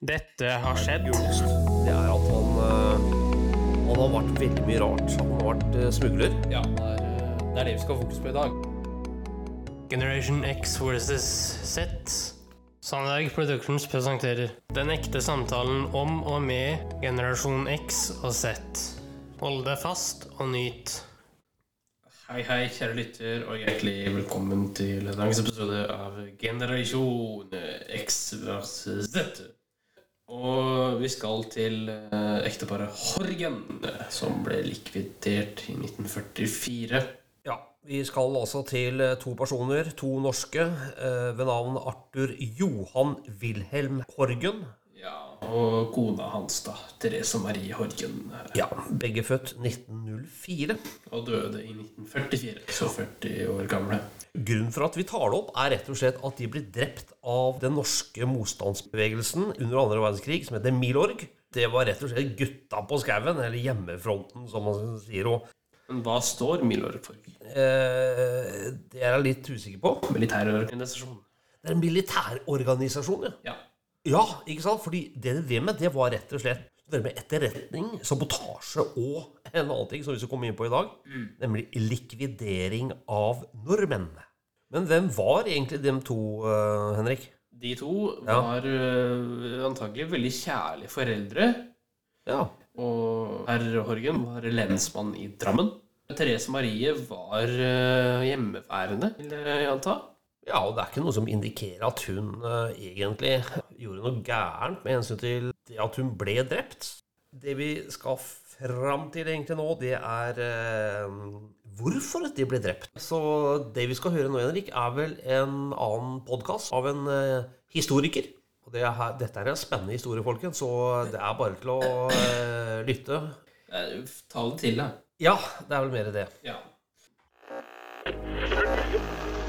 Dette har skjedd. Det er at han, eh, han har vært veldig mye rart. Han har vært eh, smugler. Ja, det er, eh, det er det vi skal ha fokus på i dag. Generation X versus Z. Sandberg Productions presenterer Den ekte samtalen om og med generasjon X og Z. Hold deg fast og nyt. Hei, hei, kjære lytter, og hjertelig velkommen til dagens episode av Generasjon X versus Z. Og vi skal til eh, ekteparet Horgen, som ble likvidert i 1944. Ja, Vi skal altså til eh, to personer, to norske, eh, ved navn Arthur Johan Wilhelm Horgen. Og kona hans, da, Therese Marie Horgen. eh, Ja, Begge født 1904. Og døde i 1944, så 40 år gamle. Grunnen for at vi tar det opp, er rett og slett at de ble drept av den norske motstandsbevegelsen under andre verdenskrig, som heter Milorg. Det var rett og slett gutta på skauen, eller hjemmefronten, som man sier. Og Men hva står Milorg for? eh, det er jeg litt usikker på. Militærorganisasjon. Det er en militærorganisasjon, ja. Ja. Ja, ikke sant? Fordi det de drev med, det var rett og slett det med etterretning, sabotasje og en annen ting som vi skal komme inn på i dag, nemlig likvidering av nordmenn. Men hvem var egentlig de to, uh, Henrik? De to var øh, antagelig veldig kjærlige foreldre. Ja. Og herr Horgen var lensmann i Drammen. Therese Marie var øh, hjemmeværende, vil jeg anta. Ja, og det er ikke noe som indikerer at hun uh, egentlig gjorde noe gærent med hensyn til det at hun ble drept. Det vi skal fram til egentlig nå, det er uh, hvorfor de ble drept. Så det vi skal høre nå, Henrik, er vel en annen podkast av en uh, historiker. Og det er, dette er en spennende historie, folkens, så det er bare til å lytte. Ta det til, da. Ja, det er vel mer det. Ja.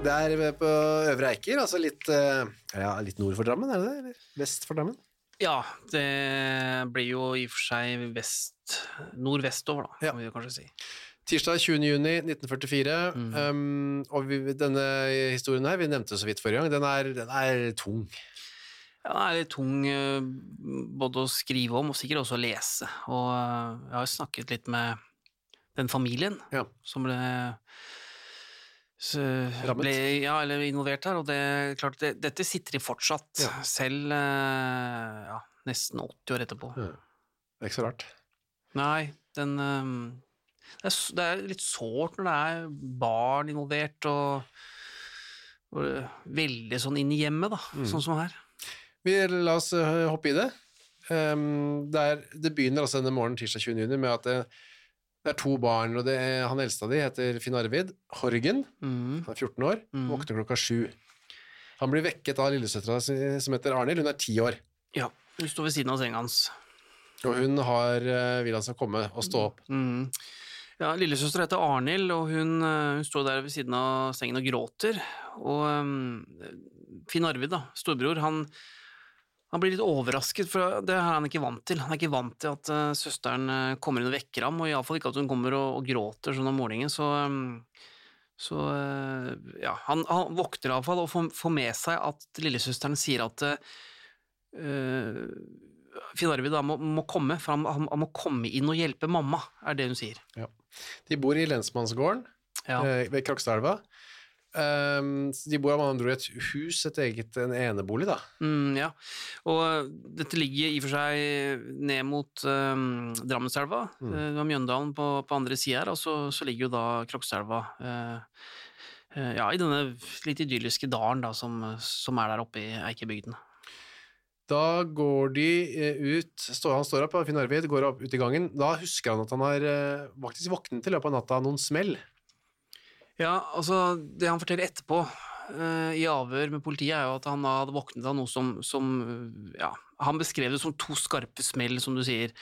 Det er på Øvre Eiker, altså litt, eh, ja, litt nord for Drammen, er det det? Eller vest for Drammen? Ja, det blir jo i og for seg vest nordvestover, da, Ja. kan vi kanskje si. Tirsdag 20. juni 1944, um, og vi, denne historien her, vi nevnte det så vidt forrige gang, den er, den er tung. Ja, den er litt tung eh, både å skrive om og sikkert også å lese. Og eh, jeg har snakket litt med den familien Ja. som ble. Ble ja, eller involvert her, og det klart, det, dette sitter i fortsatt, Ja. selv eh, ja, nesten 80 år etterpå. Ja. Det er ikke så rart. Nei, den ehm, det, er, det er litt sårt når det er barn involvert, og, og er veldig sånn inn i hjemmet, da, Mm. sånn som her. Vi, la oss eh, hoppe i det. Um, det, er, det begynner altså denne morgenen tirsdag 20. juni med at det, er to barn, og det han eldste av de heter Finn Arvid Horgen, Mm. han er 14 år, våkner klokka sju. Han blir vekket av lillesøstera som heter Arnhild, hun er ti år. Ja, hun står ved siden av senga hans. Og hun har, eh, vil han skal komme og stå opp. Mm. Ja, Lillesøster heter Arnhild, og hun, eh, hun står der ved siden av sengen og gråter. Og um, Finn Arvid, da, storbror, han, han blir litt overrasket, for det er han ikke vant til. Han er ikke vant til at uh, søsteren eh, kommer inn og vekker ham, og iallfall ikke at hun kommer og, og gråter sånn om morgenen. Så, um, så uh, ja, han, han våkner iallfall og får, får med seg at lillesøsteren sier at uh, Finn Arvid må, må komme, for han, han, han må komme inn og hjelpe mamma, er det hun sier. Ja. De bor i lensmannsgården Ja. ved Krokstadelva. Um, de bor med andre ord i et hus, et eget en enebolig, da. Mm, ja. Og øh, dette ligger i og for seg ned mot um, Drammenselva, mm. uh, Mjøndalen på, på andre sida her, og så, så ligger jo da Krokstadelva uh, uh, ja, i denne litt idylliske dalen da, som, som er der oppe i Eikebygden. Da går de eh, ut, står, han står opp, Finn Arvid går opp ut i gangen. Da husker han at han har eh, faktisk våknet i løpet av natta av noen smell. Ja, altså, det han forteller etterpå, uh, i avhør med politiet, er jo at han hadde våknet av noe som, som uh, ja, han beskrev det som to skarpe smell, som du sier.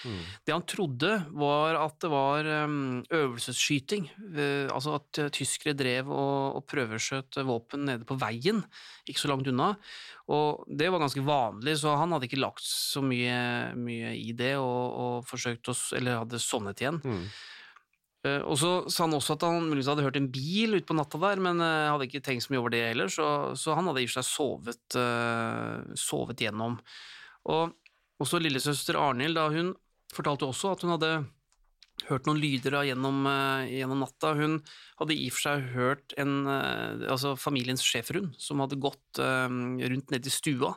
Det han trodde, var at det var um, øvelsesskyting. Uh, altså at tyskere drev og, og prøveskjøt våpen nede på veien, ikke så langt unna. Og det var ganske vanlig, så han hadde ikke lagt så mye, mye i det, og, og forsøkt å Eller hadde sovnet igjen. Eh, Og så sa han også at han muligens hadde hørt en bil utpå natta der, men eh, hadde ikke tenkt så mye over det heller, så, så han hadde i og for seg sovet, eh, sovet gjennom. Og også lillesøster Arnhild, da hun fortalte også at hun hadde hørt noen lyder da gjennom, eh, gjennom natta. Hun hadde i og for seg hørt en, eh, altså familiens schæferhund som hadde gått eh, rundt nede i stua.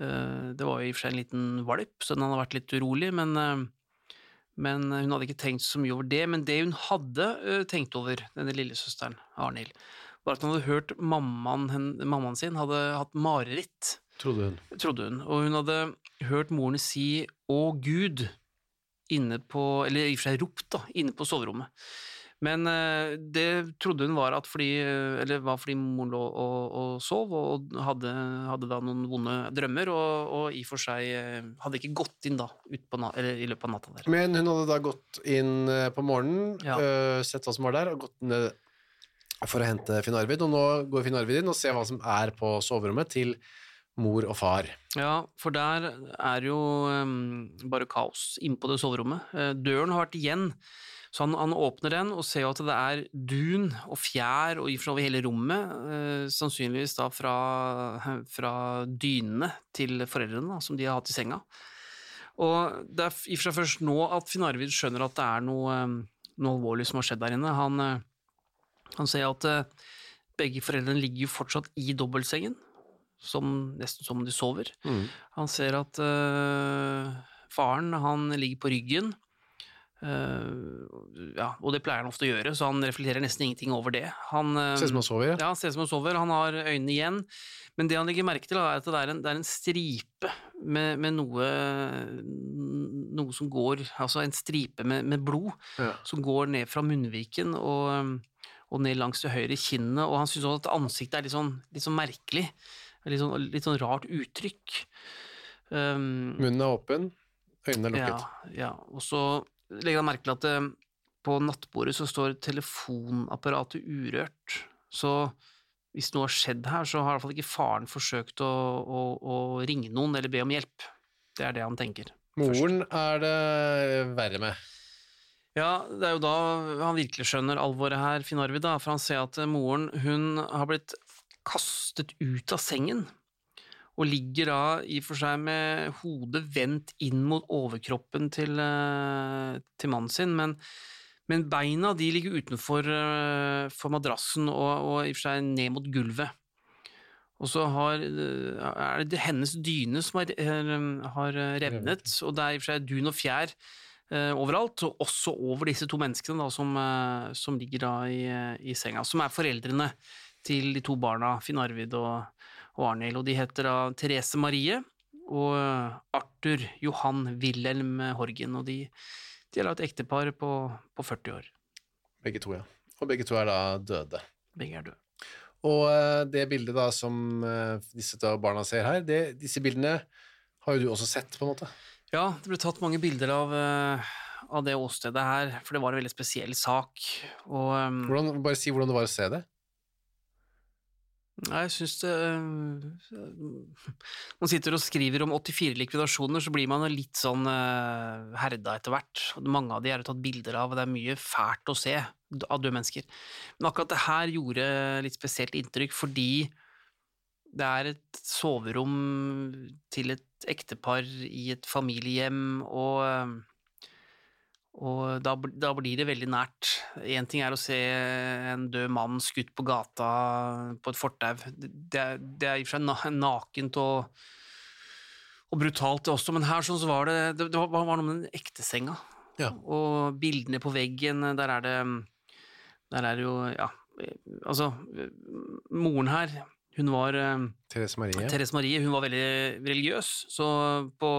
Eh, det var i og for seg en liten valp, så den hadde vært litt urolig, men eh, men hun hadde ikke tenkt så mye over det. Men det hun hadde tenkt over, denne lillesøsteren, Arnhild, var at hun hadde hørt mammaen, hen, mammaen sin hadde hatt mareritt, Trodde hun. trodde hun. Og hun hadde hørt moren si 'Å, Gud' inne på Eller i og for seg ropt, da, inne på soverommet. Men ø, det trodde hun var, at fordi, eller var fordi moren lå og, og sov og hadde, hadde da noen vonde drømmer, og, og i og for seg hadde ikke gått inn da ut på na eller i løpet av natta der. Men hun hadde da gått inn eh, på morgenen, Ja. øh, sett hva som var der, og gått ned for å hente Finn Arvid. Og nå går Finn Arvid inn og ser hva som er på soverommet til mor og far. Ja, for der er jo um, bare kaos inne på det soverommet. Eh, døren har vært igjen, så han, han åpner den og ser jo at det er dun og fjær og over hele rommet, eh, sannsynligvis da fra, fra dynene til foreldrene da, som de har hatt i senga. Og det er i og for seg først nå at Finn Arvid skjønner at det er noe, noe alvorlig som har skjedd der inne. Han, eh, han ser at eh, begge foreldrene ligger jo fortsatt i dobbeltsengen, som, nesten som de sover. Han ser at øh, faren han ligger på ryggen, ja, og det pleier han ofte å gjøre, så han reflekterer nesten ingenting over det. Han, øh, Ser ut som han sover, ja. ja, han ser som han sover. Han har øynene igjen. Men det han legger merke til, er at det er en, det er en stripe med, med noe, noe som går Altså en stripe med, med blod Ja. som går ned fra munnviken og, og ned langs det høyre kinnet. Og han syns også at ansiktet er litt sånn, litt sånn merkelig. Litt sånn, litt sånn rart uttrykk. Um, Munnen er åpen, øynene er lukket. ja, ja. Og så legger han merke til at eh, på nattbordet så står telefonapparatet urørt. Så hvis noe har skjedd her, så har i hvert fall ikke faren forsøkt å, å, å ringe noen eller be om hjelp. Det er det han tenker. Moren er det verre med. Ja, det er jo da han virkelig skjønner alvoret her, Finn Arvid, da, for han ser at moren hun har blitt kastet ut av sengen, og ligger da i og for seg med hodet vendt inn mot overkroppen til, eh, til mannen sin, men, men beina de ligger utenfor eh, madrassen og, og i og for seg ned mot gulvet. Og så har, eh, er det hennes dyne som har, har revnet, og det er i og for seg dun og fjær overalt, og også over disse to menneskene da, som, som ligger da i, i senga, som er foreldrene til de to barna, Finn Arvid og, og Arnhild. Og de heter da Therese Marie og Arthur Johan Wilhelm Horgen, og de, de er da et ektepar på, på 40 år. Begge to, ja. Og begge to er da døde. Begge er døde. Og eh, det bildet da som eh, disse barna ser her, det, disse bildene har jo du også sett, på en måte. Ja, det ble tatt mange bilder av, eh, av det åstedet her, for det var en veldig spesiell sak. Og eh, Hvordan, bare si hvordan det var å se det. Nei, jeg syns det når Man sitter og skriver om 84 likvidasjoner, så blir man litt sånn uh, herda etter hvert. Mange av de er det tatt bilder av, og det er mye fælt å se av døde mennesker. Men akkurat det her gjorde litt spesielt inntrykk, fordi det er et soverom til et ektepar i et familiehjem, og øh, og da, da blir det veldig nært. Én ting er å se en død mann skutt på gata på et fortau. Det, det er- i og for seg nakent og, og brutalt, det også, men her sånn så var det Det, det var, var noe med den ektesenga. Ja. Og bildene på veggen, der er det Der er det jo Ja, altså Moren her, hun var eh, Therese Marie. Therese Marie hun var veldig religiøs, så på,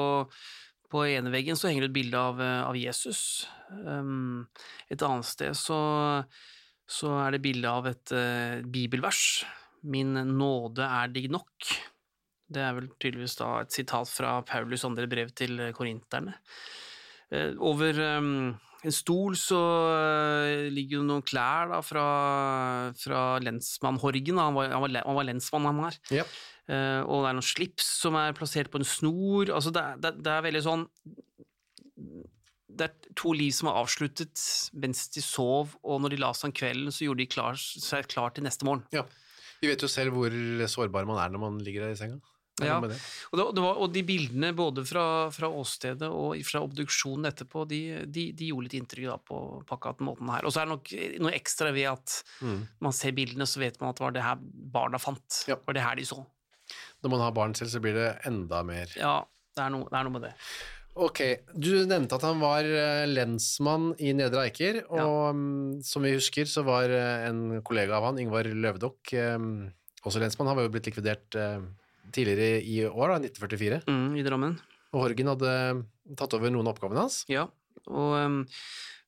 på ene veggen så henger det et bilde av, eh, av Jesus. Um, et annet sted så, så er det bilde av et uh, bibelvers. Min nåde er dig nok. Det er vel tydeligvis da et sitat fra Paulus andre brev til korinterne. Uh, over um, en stol så uh, ligger jo noen klær da fra, fra lensmann Horgen. Han var, han var, han var lensmann, han her. Ja. Eh, og det er noen slips som er plassert på en snor. Altså det, det, det er veldig sånn Det er to liv som er avsluttet mens de sov, og når de la seg om kvelden, så gjorde de klar, seg klar til neste morgen. Ja. Vi vet jo selv hvor sårbar man er når man ligger der i senga. Ja. det. Og, det, det var, og de bildene både fra, fra åstedet og fra obduksjonen etterpå, de, de, de gjorde litt inntrykk da, på, på akkurat den måten her. Og så er det nok noe ekstra ved at man ser bildene, så vet man at det var det her barna fant. Ja. Var det her de så. Når man har barn selv, så blir det enda mer Ja, det er noe, det er noe med det. Ok, du nevnte at han var eh, lensmann i Nedre Eiker, og ja. som vi husker så var eh, en kollega av han, Ingvar Løvdokk, eh, også lensmann. Han var jo blitt likvidert tidligere i år, da, 1944, Mm, I Drammen. og Horgen hadde tatt over noen av oppgavene hans. Ja, og um,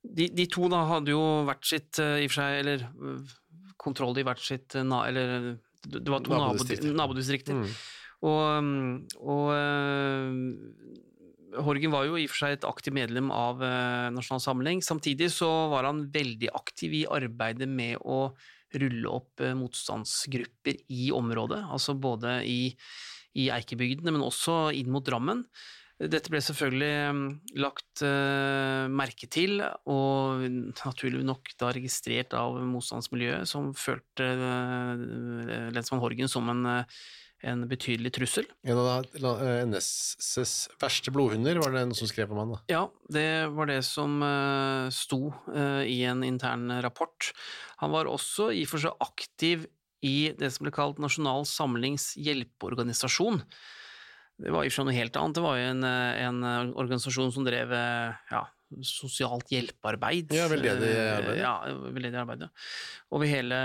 de, de to da hadde jo hvert sitt, uh, i og for seg, eller uh, kontroll i hvert sitt, uh, na, eller det var to Nabodistrikter. nabodistrikter. Mm. Og, um, og uh, Horgen var jo i og for seg et aktivt medlem av uh, Nasjonal Samling. Samtidig så var han veldig aktiv i arbeidet med å rulle opp uh, motstandsgrupper i området, altså både i, i Eikebygdene, men også inn mot Drammen. Dette ble selvfølgelig um, lagt uh, merke til, og naturlig nok da registrert av motstandsmiljøet, som følte uh, lensmann Horgen som en, uh, en betydelig trussel. En av eh, NSS verste blodhunder, var det noen som skrev om han da. Ja, det var det som sto i en intern rapport. Han var også i og for seg aktiv i det som ble kalt Nasjonal Samlings hjelpeorganisasjon. Det var seg noe helt annet. Det var jo en, eh, en organisasjon som drev eh, ja, sosialt hjelpearbeid. Ja, veldedig Eh, arbeid. Ja, veldedig arbeid, ja. Over hele,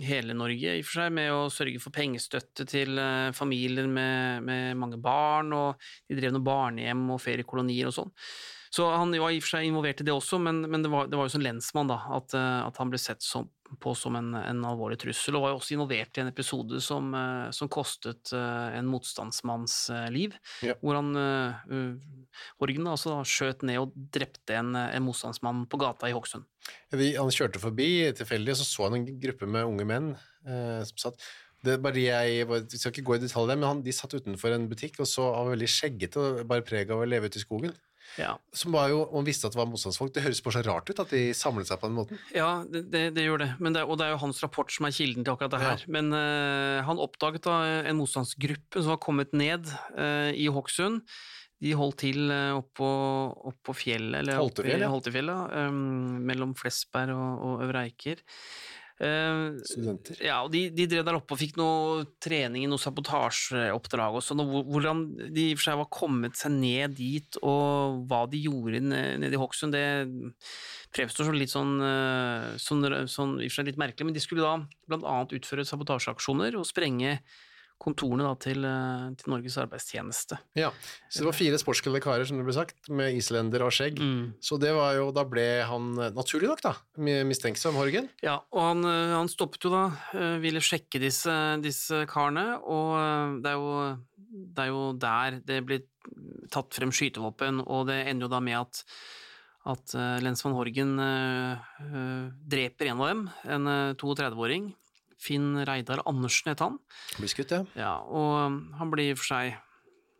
hele Norge, i og for seg, med å sørge for pengestøtte til eh, familier med, med mange barn, og de drev noen barnehjem og feriekolonier og sånn. Så han var i og for seg involvert i det også, men, men det, var, det var jo som lensmann da, at, eh, at han ble sett som, på som en, en alvorlig trussel, og var jo også involvert i en episode som, eh, som kostet eh, en motstandsmanns liv, Ja. hvor han Horgen altså, skjøt ned og drepte en, en motstandsmann på gata i Hokksund. Han kjørte forbi tilfeldig, og så så han en gruppe med unge menn eh, som satt det bare jeg, Vi skal ikke gå i detalj der, men han, de satt utenfor en butikk og så var veldig skjeggete og bare preg av å leve ute i skogen. Ja, Som var jo, Man visste at det var motstandsfolk. Det høres bare så rart ut at de samlet seg på den måten. Ja, det, det, det gjør det. Men det, og det er jo hans rapport som er kilden til akkurat det her. Men uh, han oppdaget da en motstandsgruppe som var kommet ned uh, i Hokksund. De holdt til oppå, oppå fjellet, eller Holtefjell, ja. Holtefjellet, eh, mellom Flesberg og, og Øvre Eiker. Eh, Studenter. ja, og de, de drev der oppe og fikk noe trening i noe sabotasjeoppdrag og sånn, og hvordan de i og for seg var kommet seg ned dit, og hva de gjorde nede i Hokksund, det fremstår som litt sånn, eh, sånn, sånn i og for seg litt merkelig, men de skulle da annet utføre sabotasjeaksjoner og sprenge kontorene da til, eh, til Norges arbeidstjeneste. Ja, Så det var fire sportsglade karer, som det ble sagt, med islender og skjegg. Så det var jo, da ble han eh, naturlig nok da, mi- mistenksom, Horgen. Ja, og han, eh, han stoppet jo da, ville sjekke disse, disse karene, og det er, jo, det er jo der det blir tatt frem skytevåpen, og det ender jo da med at, at lensmann Horgen dreper en av dem, en eh, 32-åring. Finn Reidar Andersen het han. Blir skutt, ja. Ja, og um, han blir i og for seg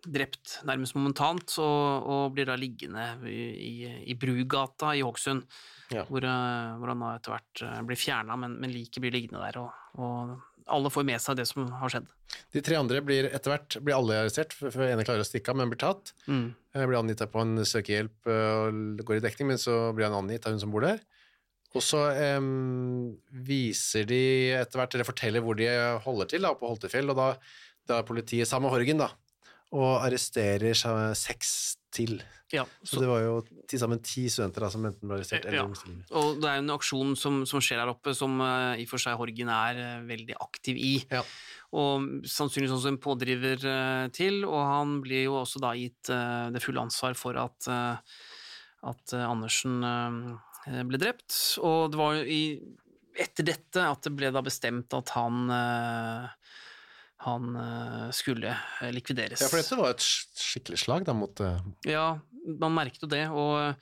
drept nærmest momentant, og, og blir da liggende i, i, Brugata i Hokksund, Ja. hvor, eh, hvor han da etter hvert eh, blir fjerna, men, men liket blir liggende der, og, og alle får med seg det som har skjedd. De tre andre blir etter hvert blir alle arrestert, for den ene klarer å stikke av, men blir tatt. Mm. Eh, Blir angitt på en søkehjelp eh, og går i dekning, men så blir han angitt av hun som bor der. Og så um, viser de etter hvert, eller forteller hvor de holder til, da, på Holtefjell, og da, da er politiet sammen med Horgen, da, og arresterer seg seks til. Ja, Så det var jo til sammen ti studenter da, som enten ble arrestert eller Ja. Og det er en aksjon som, som skjer her oppe, som uh, i og for seg Horgen er uh, veldig aktiv i. Ja. Og sannsynligvis også en pådriver uh, til, og han blir jo også da gitt det fulle ansvar for at, at Andersen ble drept. Og det var i, etter dette at det ble da bestemt at han eh, han eh, skulle eh, likvideres. Ja, for dette var et skikkelig slag da mot eh, Ja, man merket jo det, og,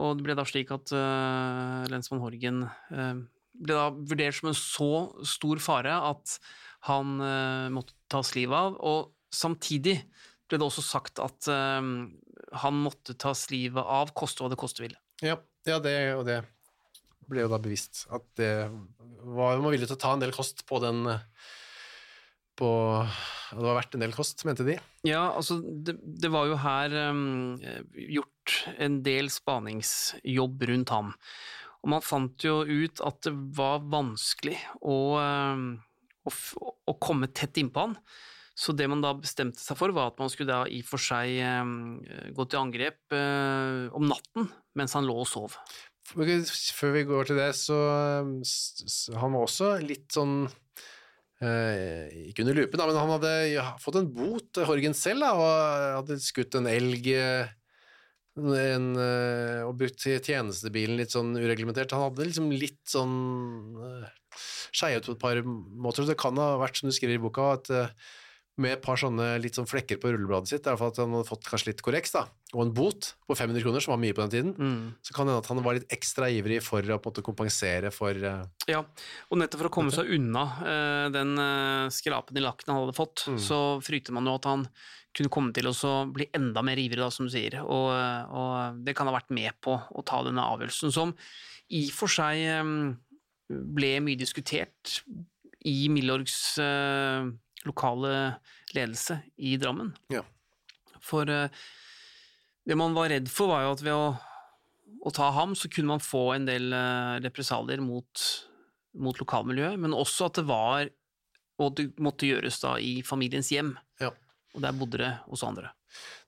og det ble da slik at uh, lensmann Horgen uh, ble da vurdert som en så stor fare at han uh, måtte tas livet av, og samtidig ble det også sagt at eh, han måtte tas livet av, koste hva det koste ville. Ja, ja det, og det ble jo da bevisst at det var man villig til å ta en del kost på den på Det var verdt en del kost, mente de. Ja, altså, det, det var jo her um, gjort en del spaningsjobb rundt ham. Og man fant jo ut at det var vanskelig å, um, å, å komme tett innpå han. Så det man da bestemte seg for, var at man skulle da i og for seg um, gå til angrep uh, om natten mens han lå og sov. Før vi går til det, så s- Han var også litt sånn eh, Ikke under lupen, da, men han hadde ja, fått en bot, Horgen selv, da, og hadde skutt en elg eh, en, eh, og brukt tjenestebilen litt sånn ureglementert. Han hadde liksom litt sånn uh, skeiet på et par måter, det kan ha vært, som du skriver i boka, at eh, med et par sånne litt sånn flekker på rullebladet sitt, fall at han hadde fått kanskje litt korreks, da, og en bot på 500 kroner, som var mye på den tiden, Mm. så kan det hende at han var litt ekstra ivrig for å på en måte kompensere for uh, Ja, og nettopp for å komme seg unna uh, den uh, skrapen i lakken han hadde fått, så frykter man jo at han kunne komme til å bli enda mer ivrig, da, som du sier. Og, og det kan ha vært med på å ta denne avgjørelsen, som i og for seg um, ble mye diskutert i Milorgs eh, lokale ledelse i Drammen. Ja. For eh, det man var redd for, var jo at ved å, å ta ham, så kunne man få en del eh, represalier mot, mot lokalmiljøet, men også at det var Og det måtte gjøres da i familiens hjem, Ja. og der bodde det hos andre.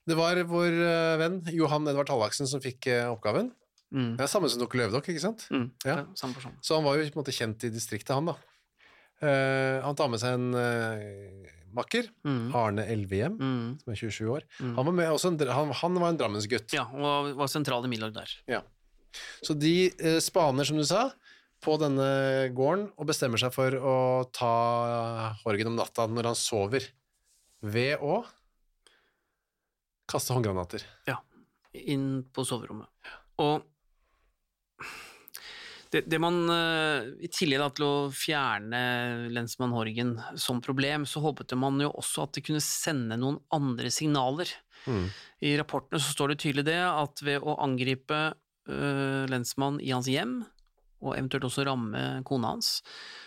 Det var vår eh, venn Johan Edvard Hallaksen som fikk oppgaven. Mm. Det er samme som Dr. Løvdokk, ikke sant? Mm. Ja. Ja. Samme person. Så han var jo på en måte kjent i distriktet, han da. Eh, han tar med seg en uh, makker, Mm. Arne Elvehjem, Mm. som er 27 år. Han var, med, også en, han, han var en Drammensgutt. Ja, og var- sentral i Milorg der. Ja. Så de uh, spaner, som du sa, på denne gården og bestemmer seg for å ta Horgen om natta når han sover, ved å kaste håndgranater. Ja, inn på soverommet. Og det, det man eh, I tillegg til å fjerne lensmann Horgen som problem, så håpet man jo også at det kunne sende noen andre signaler. Mm. I rapportene så står det tydelig det at ved å angripe uh, lensmann i hans hjem, og eventuelt også ramme kona hans,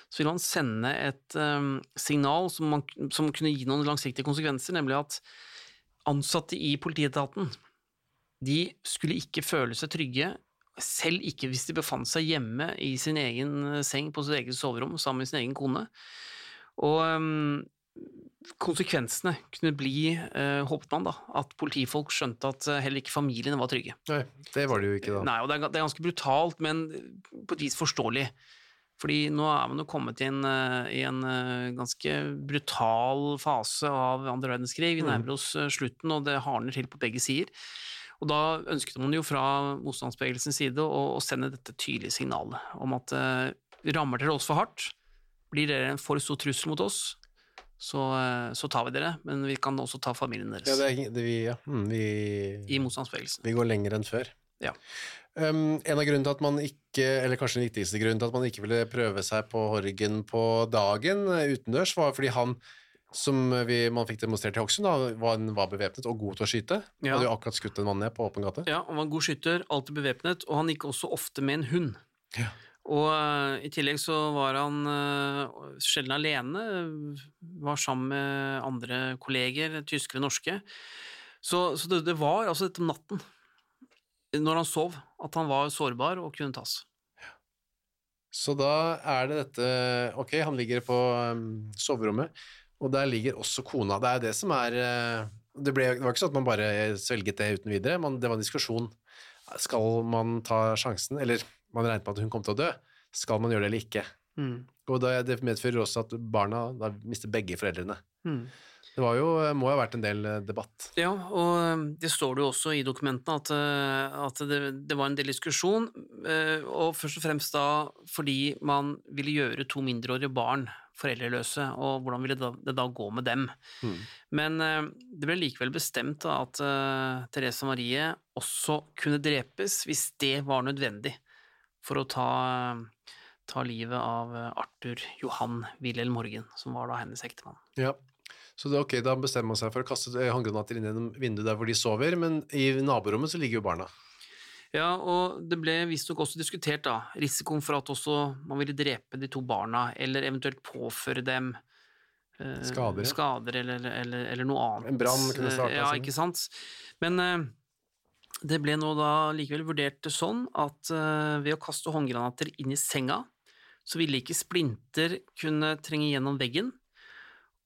så vil man sende et um, signal som, man, som kunne gi noen langsiktige konsekvenser, nemlig at ansatte i politietaten de skulle ikke føle seg trygge, selv ikke hvis de befant seg hjemme i sin egen eh, seng på sitt eget soverom sammen med sin egen kone. Og um, konsekvensene kunne bli, uh, håpet man da, at politifolk skjønte at øh, heller ikke familiene var trygge. Nei, det var det jo ikke da. Nei, og det er, det er ganske brutalt, men på et vis forståelig. Fordi nå er man jo kommet inn uh, i en uh, ganske brutal fase av andre verdenskrig. Vi nærmer oss eh, slutten, og det hardner til på begge sider. Og da ønsket man jo fra motstandsbevegelsens side å, sende dette tydelige signalet om at eh, rammer dere oss for hardt, blir dere en for stor trussel mot oss, så, eh, så tar vi dere, men vi kan også ta familien deres Ja, det er, det vi, ja. Mm, vi, i motstandsbevegelsen. vi går lenger enn før. Ja. Um, en av grunnene til at man ikke, eller kanskje den viktigste grunnen til at man ikke ville prøve seg på Horgen på dagen eh, utendørs, var fordi han, som vi, man fikk demonstrert i Hokksund, var, var bevæpnet og god til å skyte. Ja. Hadde jo akkurat skutt en mann ned på åpen gate. Ja, han var en god skytter, alltid bevæpnet, og han gikk også ofte med en hund. Ja. Og uh, i tillegg så var han uh, sjelden alene, var sammen med andre kolleger, tyskere norske. Så, så det, det var altså dette om natten, når han sov, at han var sårbar og kunne tas. Så da er det dette Ok, han ligger på um, soverommet, og der ligger også kona. Det er det som er uh, det, ble, det var ikke sånn at man bare svelget det uten videre, man, det var en diskusjon. Skal man ta sjansen, eller man regnet med at hun kom til å dø, skal man gjøre det eller ikke? Mm. Og da, det medfører også at barna da mister begge foreldrene. Mm. Det var jo, må jo ha vært en del eh, debatt. Ja, og eh, det står det jo også i dokumentene at, eh, at det, det var en del diskusjon, eh, og først og fremst da fordi man ville gjøre to mindreårige barn foreldreløse, og hvordan ville det da, gå med dem. Men eh, det ble likevel bestemt at eh, Therese Marie også kunne drepes hvis det var nødvendig for å ta, ta livet av eh, Arthur Johan Wilhelm Morgen, som var da hennes ektemann. Ja. Så det, er ok, da bestemmer man seg for å kaste håndgranater inn gjennom vinduet der hvor de sover, men i naborommet så ligger jo barna. Ja, og det ble visstnok også diskutert da, risikoen for at også man ville drepe de to barna, eller eventuelt påføre dem eh, Skader. skader eller, eller, eller noe annet. En brann kunne Eh, Ja, altså. ikke sant. Men eh, det ble nå da likevel vurdert sånn at eh, ved å kaste håndgranater inn i senga, så ville ikke splinter kunne trenge gjennom veggen,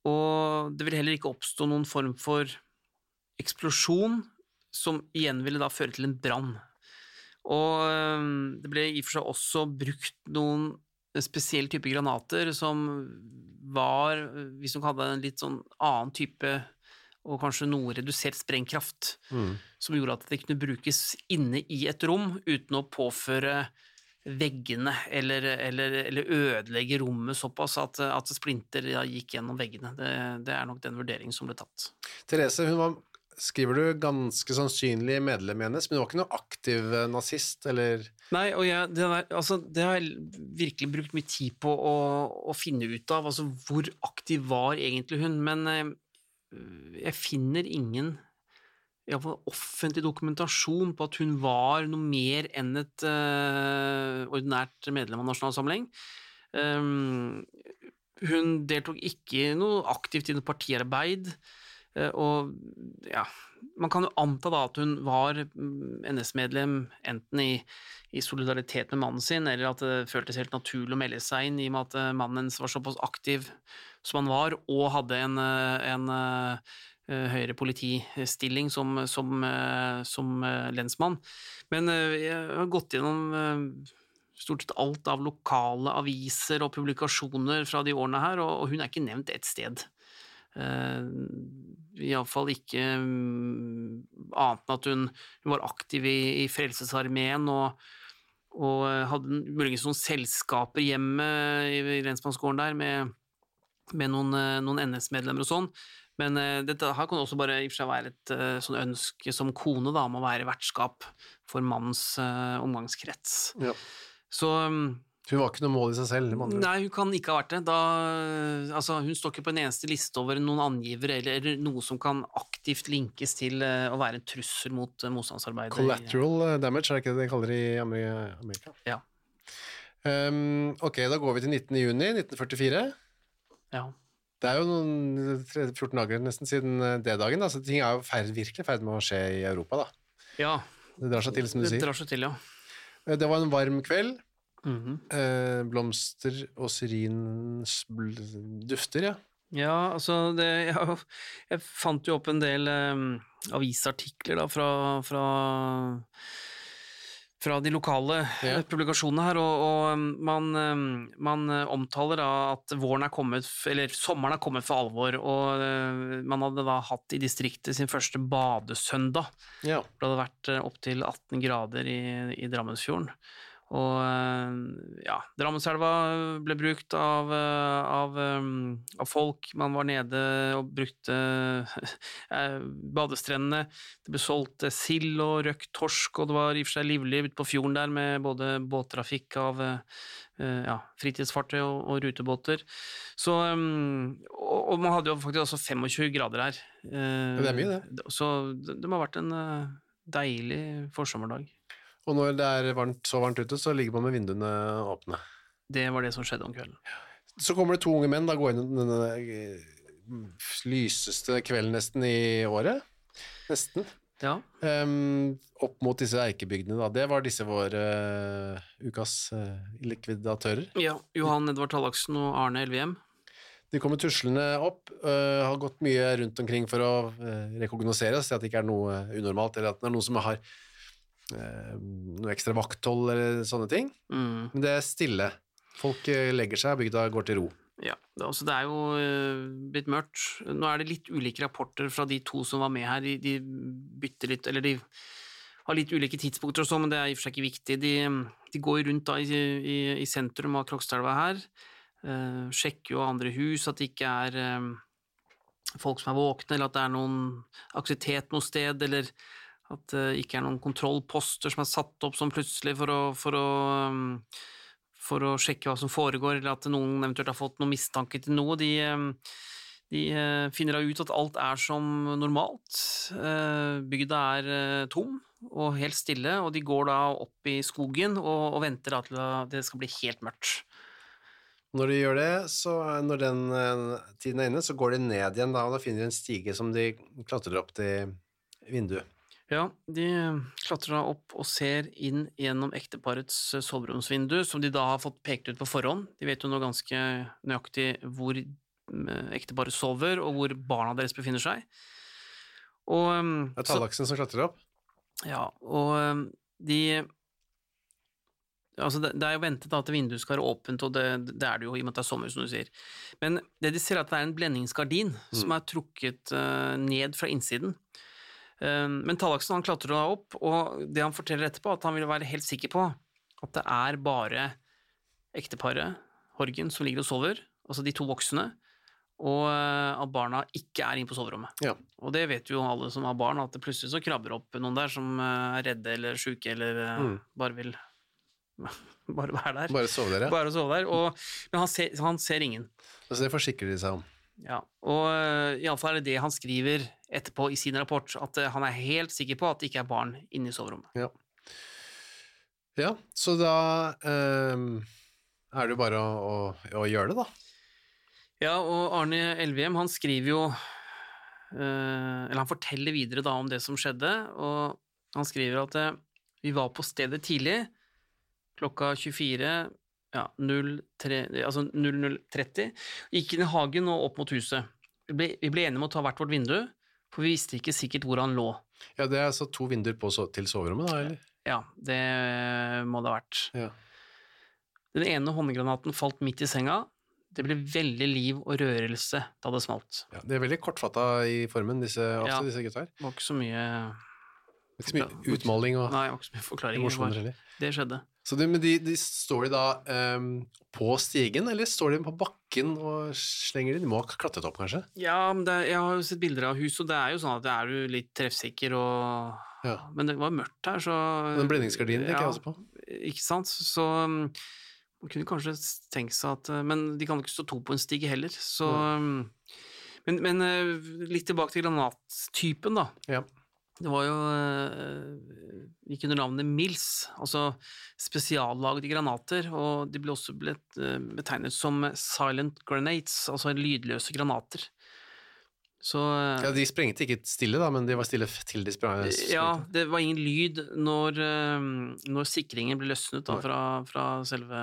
og det ville heller ikke oppstå noen form for eksplosjon, som igjen ville da føre til en brann. Og det ble i og for seg også brukt noen spesielle typer granater som var, hvis du hadde en litt sånn annen type og kanskje noe redusert sprengkraft, som gjorde at det kunne brukes inne i et rom uten å påføre veggene eller, eller, eller ødelegge rommet såpass at, at splinter ja, gikk gjennom veggene. Det, det er nok den vurderingen som ble tatt. Therese, hun var, skriver du, ganske sannsynlig medlem i hennes, men du var ikke noe aktiv eh, nazist, eller? Nei, og jeg, det, der, altså, det har jeg virkelig brukt mye tid på å, å finne ut av, altså hvor aktiv var egentlig hun, men eh, jeg finner ingen i hvert fall offentlig dokumentasjon på at hun var noe mer enn et eh, ordinært medlem av Nasjonalsamling. Um, hun deltok ikke noe aktivt i noe partiarbeid, og ja, man kan jo anta da at hun var mm, NS-medlem enten i, i solidaritet med mannen sin, eller at det føltes helt naturlig å melde seg inn, i og med at eh, mannen hennes var såpass aktiv som han var, og hadde en, eh, en eh, eh, høyere politistilling som, som, eh, som eh, lensmann. Men eh, jeg har gått gjennom eh, stort sett alt av lokale aviser og publikasjoner fra de årene her, og hun er ikke nevnt ett sted. Uh, Iallfall ikke mm, annet enn at hun, hun var aktiv i, i Frelsesarmeen og, og eh, hadde muligens noen selskaper hjemme i, i lensmannsgården der med, med noen, eh, noen NS-medlemmer og sånn. Men uh, dette her kan også bare i og for seg være et uh, sånn ønske som kone da, om å være vertskap for mannens uh, omgangskrets. Ja. Så Hun var ikke noe mål i seg selv. Nei, hun kan ikke ha vært det. Da, altså, hun står ikke på en eneste liste over noen angivere eller, eller noe som kan aktivt linkes til eh, å være en trussel mot uh, motstandsarbeidet. Collateral eh, damage, er det ikke det de kaller det i Amerika? Ja. Um, ok, da går vi til 19. juni 1944. Ja. Det er jo noen 14 dager nesten siden eh, det dagen, da, så ting er jo ferd, virkelig i ferd med å skje i Europa. da. ja. Det drar seg til, som du Det sier. drar seg til, ja. Eh, Det var en varm kveld. Mhm. Eh, blomster og syrins dufter, ja. Ja, altså det, jeg, jeg fant jo opp en del eh, avisartikler da fra, fra, fra de lokale Ja. eh, publikasjonene her, og, og um, man, eh, man eh, omtaler da at våren er kommet, eller sommeren er kommet for alvor, og eh, man hadde da hatt i distriktet sin første badesøndag. ja. Det hadde vært opptil 18 grader i, i Drammensfjorden. Og eh, ja, Drammenselva ble brukt av, eh, av, eh, av folk. Man var nede og brukte badestrendene. Det ble solgt sild og røkt torsk, og det var i og for seg livlig ute på fjorden der med både båttrafikk av ja, fritidsfartøy og, og rutebåter. Så, og, og man hadde jo faktisk også 25 grader her. Det er mye, det. Så det, det må ha vært en deilig forsommerdag. Og når det er varmt, så varmt ute, så ligger man med vinduene åpne. Det var det som skjedde om kvelden. Så kommer det to unge menn, da går inn denne eh, lyseste kvelden nesten i året. Nesten. Ja, Um, opp mot disse eikebygdene, da. Det var disse våre uh, ukas uh, likvidatører. ja Johan Edvard Tallaksen og Arne Elvehjem. De kommer tuslende opp, uh, har gått mye rundt omkring for å uh, rekognosere og se at det ikke er noe unormalt, eller at det er noen som har noe ekstra vakthold eller sånne ting. Mm. Men det er stille. Folk øh, legger seg, bygda går til ro. Ja, det, altså det er jo eh, blitt mørkt. Nå er det litt ulike rapporter fra de to som var med her. De, bytter litt, eller de har litt ulike tidspunkter og sånn, men det er i og for seg ikke viktig. De, de går rundt da i, i, i sentrum av Krokstadelva her, uh, sjekker jo andre hus, at det ikke er eh, folk som er våkne, eller at det er noen aktivitet noe sted, eller at det ikke er noen kontrollposter som er satt opp sånn plutselig for å, for å um, for å sjekke hva som foregår, eller at noen eventuelt har fått noen mistanke til noe. De, um, de uh, finner da ut at alt er som normalt. Uh, Bygda er uh, tom og helt stille, og de går da opp i skogen og, og venter da til det skal bli helt mørkt. Når de gjør det, så når den eh, tiden er inne, så går de ned igjen da, og da finner de en stige som de klatrer opp til vinduet. Ja, de klatrer da opp og ser inn gjennom ekteparets eh, soveromsvindu, som de da har fått pekt ut på forhånd. De vet jo nå ganske nøyaktig hvor eh, ekteparet sover, og hvor barna deres befinner seg. Og, um, Det er tallaksen som klatrer opp. ja, og um, de Altså, det, er jo ventet at vinduet skal være åpent, og det, det er det jo i og med at det er sommer, som du sier. Men det de ser, er at det er en blendingsgardin som er trukket eh, ned fra innsiden. Eh, men Tallaksen han klatrer da opp, og det han forteller etterpå, at han vil være helt sikker på at det er bare ekteparet, Horgen, som ligger og sover, altså de to voksne, og eh, at barna ikke er inne på soverommet. Ja. Og det vet jo alle som har barn, at det plutselig så krabber opp noen der som eh, er redde eller sjuke eller eh, Mm. bare vil bare være der. Bare sove dere. Bare sove der. Og, men han ser, han ser ingen. Så det forsikrer de seg om. Ja, og iallfall er det det han skriver etterpå i sin rapport, at eh, han er helt sikker på at det ikke er barn inne i soverommet. Ja. Ja, så da um, er det jo bare å, å, å gjøre det, da. Ja, og Arne Elvehjem, han skriver jo uh, Eller han forteller videre da om det som skjedde, og han skriver at uh, vi var på stedet tidlig, klokka 24 ja, 03, altså 00.30, gikk inn i hagen og opp mot huset. Vi ble, vi ble enige om å ta hvert vårt vindu, for vi visste ikke sikkert hvor han lå. Ja, Det er altså to vinduer på, til soverommet, da, eller? Ja, det må det ha vært. Ja. Den ene håndgranaten falt midt i senga. Det ble veldig liv og rørelse da det smalt. ja. De er veldig kortfatta i formen, disse, også, Ja. disse gutta her. Det var ikke så mye Ikke så mye utmåling og Nei, det var ikke så mye forklaringer. Det skjedde. Så de, de, de står de da um, på stigen, eller står de på bakken og slenger de? De må ha klatret opp, kanskje? Ja, men det, jeg har jo sett bilder av hus, og det er jo sånn at det er jo litt treffsikker og Ja. Men det var mørkt her, så Den blendingsgardinen tenker jeg også på. Ikke sant? Så um, man kunne kanskje tenkt seg at uh, Men de kan jo ikke stå to på en stige heller, så ja. Men, men uh, litt tilbake til granattypen, da. Ja. Det var jo uh, gikk under navnet Mills, altså spesiallagde granater, og de ble også blitt, uh, betegnet som silent grenades, altså lydløse granater. Så uh, ja, De sprengte ikke stille, da, men de var stille til de sprang. ja, det var ingen lyd når, eh, når sikringen ble løsnet da, fra, fra selve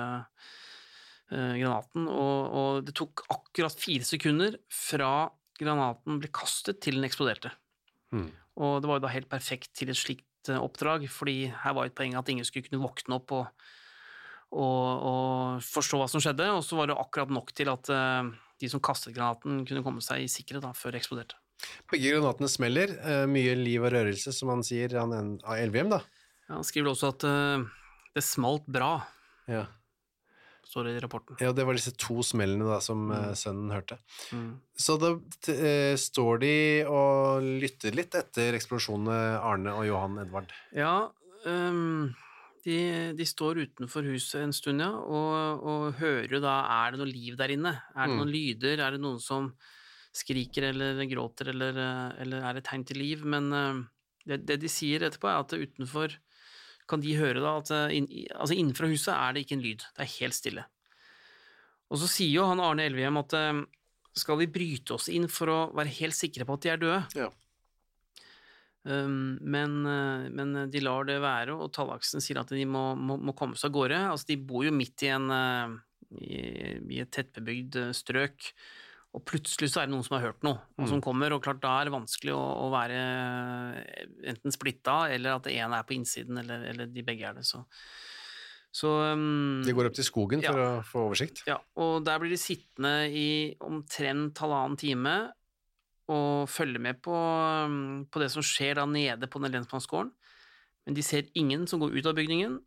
eh, granaten, og, og det tok akkurat fire sekunder fra granaten ble kastet til den eksploderte. Mm. Og det var jo da helt perfekt til et slikt eh, oppdrag, fordi her var jo et poeng at ingen skulle kunne våkne opp og, og, og forstå hva som skjedde, og så var det akkurat nok til at eh, de som kastet granaten, kunne komme seg i sikkerhet da, før det eksploderte. Begge granatene smeller. eh, mye liv og rørelse, som han sier, han en, av Elvehjem, da. Ja, han skriver også at det smalt bra, Ja. Står det i rapporten. ja, det var disse to smellene da, som mm. sønnen hørte. Mm. Så da eh, står de og lytter litt etter eksplosjonene Arne og Johan Edvard. Ja, um, de, de står utenfor huset en stund, ja, og, og hører jo da Er det noe liv der inne? Er det Mm. noen lyder? Er det noen som skriker eller gråter, eller, eh, eller er det tegn til liv? Men uh, det, det de sier etterpå, er at utenfor kan de høre da at eh, inn, altså innenfra huset er det ikke en lyd, det er helt stille. Og så sier jo han Arne Elvehjem at eh, skal vi bryte oss inn for å være helt sikre på at de er døde? Ja. Um, men, eh, men de lar det være, og Tallaksen sier at de må, må, må komme seg av gårde. Altså, de bor jo midt i, en, i, i et tettbebygd strøk, og plutselig så er det noen som har hørt noe, og som kommer, og klart da er det vanskelig å, å være eh, enten splitta, eller at det ene er på innsiden, eller, eller de begge er det. Så, Så um, De går opp til skogen for å få oversikt. Ja, og der blir de sittende i omtrent halvannen time og følge med på, um, på det som skjer da nede på den lensmannsgården. Men de ser ingen som går ut av bygningen,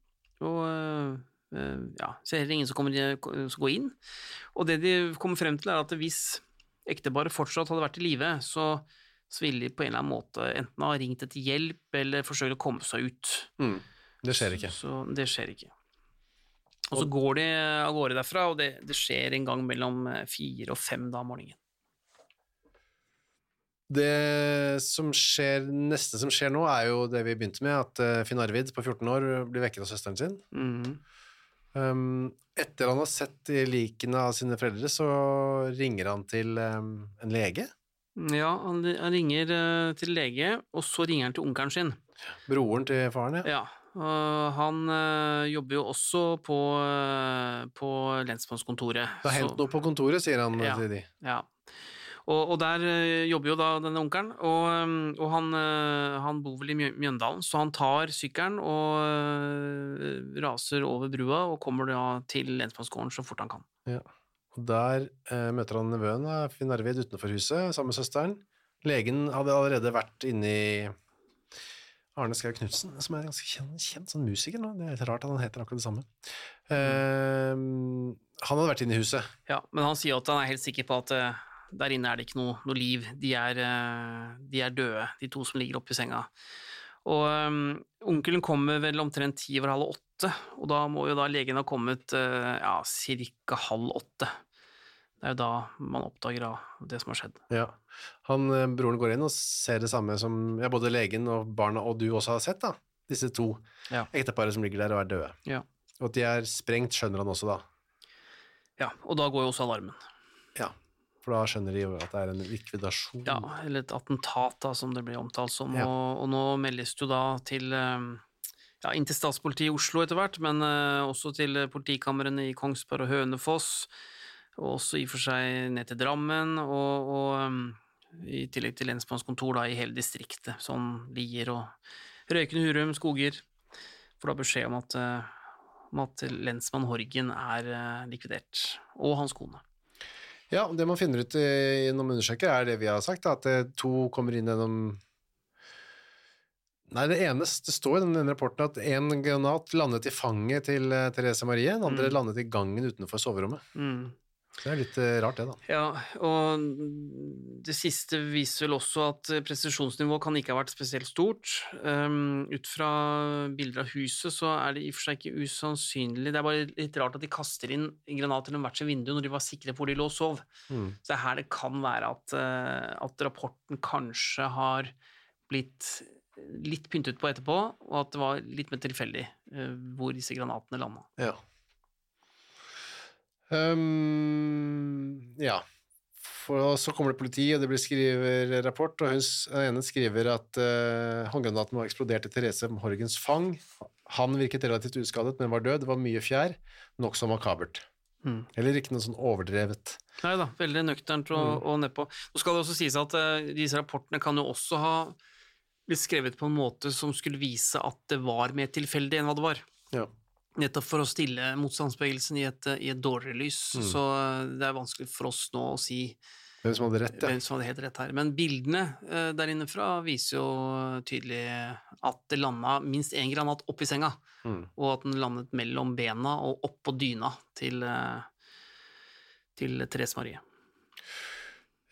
og øh, så er det ingen som, kommer, som går inn. Og det de kommer frem til, er at hvis ekteparet fortsatt hadde vært i live, så, så ville de på en eller annen måte enten ha ringt etter hjelp eller forsøkt å komme seg ut. Mm. Det skjer ikke. Så det skjer ikke. Og så går de av gårde derfra, og det, det skjer en gang mellom eh, fire og fem da om morgenen. Det som skjer, neste som skjer nå, er jo det vi begynte med, at eh, Finn Arvid på 14 år blir vekket av søsteren sin. Mhm. Um, etter han har sett likene av sine foreldre, så ringer han til um, en lege. Ja, han, han ringer uh, til lege, og så ringer han til onkelen sin. Broren til faren, ja. Ja, Uh, han uh, jobber jo også på, eh, på lensmannskontoret. Det har hendt noe på kontoret, sier han Ja. til de. Ja. Og, og der eh, jobber jo da denne onkelen, og, eh, og han, eh, han bor vel i Mjøndalen, så han tar sykkelen og raser over brua og kommer da til lensmannsgården så fort han kan. Ja. Og der eh, møter han nevøen Finn Arvid utenfor huset, sammen med søsteren. Legen hadde allerede vært inne i Arne Skau Knutsen, som er en ganske kjent, kjent sånn musiker nå. Det er litt rart at han heter akkurat det samme. Eh, han hadde vært inne i huset. Ja, men han sier at han er helt sikker på at eh, der inne er det ikke noe, noe liv. De er, eh, de er døde, de to som ligger oppi senga. Og um, onkelen kommer vel omtrent ti over halv åtte, og da må jo da legen ha kommet uh, ja, cirka halv åtte. Det er jo da man oppdager det som har skjedd. Ja. Han, broren går inn og ser det samme som ja, både legen og barna og du også har sett, da. Disse to Ja. ekteparet som ligger der og er døde. Ja. Og at de er sprengt, skjønner han også da. ja, og da går jo også alarmen. Ja. For da skjønner de jo at det er en likvidasjon. Ja, eller et attentat, da, som det blir omtalt som. Ja. Og, og nå meldes det jo da til eh, ja, inn til statspolitiet i Oslo etter hvert, men eh, også til politikamrene i Kongsberg og Hønefoss, og også i og for seg ned til Drammen, og, og eh, i tillegg til lensmannskontor da, i hele distriktet, sånn Lier og Røyken, Hurum, Skoger, får da beskjed om at, om at lensmann Horgen er likvidert, og hans kone. Ja, det man finner ut eh, gjennom undersøker, er det vi har sagt, at eh, to kommer inn gjennom Nei, det eneste står i denne rapporten at en granat landet i fanget til eh, Therese Marie, den andre Mm. landet i gangen utenfor soverommet. Mm. Det er litt eh, rart, det, da. Ja, og det siste viser vel også at presisjonsnivået kan ikke ha vært spesielt stort. Um, ut fra bilder av huset så er det i og for seg ikke usannsynlig. Det er bare litt rart at de kaster inn granater granat til hvert sitt vindu når de var sikre på hvor de lå og sov. Mm. Så det er her det kan være at, eh, at rapporten kanskje har blitt litt pyntet på etterpå, og at det var litt mer tilfeldig eh, hvor disse granatene landa. Ja. Ehm, ja. For så kommer det politi, og det blir skriver rapport, og hun, ene skriver at uh, håndgranaten var eksplodert i Therese Horgens fang. Han virket relativt uskadet, men var død. Det var mye fjær, nokså makabert. Mm. Eller ikke noe sånn overdrevet. Nei da, veldig nøkternt og, og nedpå. Nå skal det også sies at uh, disse rapportene kan jo også ha blitt skrevet på en måte som skulle vise at det var mer tilfeldig enn hva det var. Ja. Nettopp for å stille motstandsbevegelsen i et, i et dårligere lys. Så eh, det er vanskelig for oss nå å si Hvem som hadde rett, ja. hvem som hadde helt rett her. Men bildene uh, der inne fra viser jo tydelig at det landa minst én granat oppi senga, Mm. og at den landet mellom bena og oppå dyna til, uh, til Therese Marie.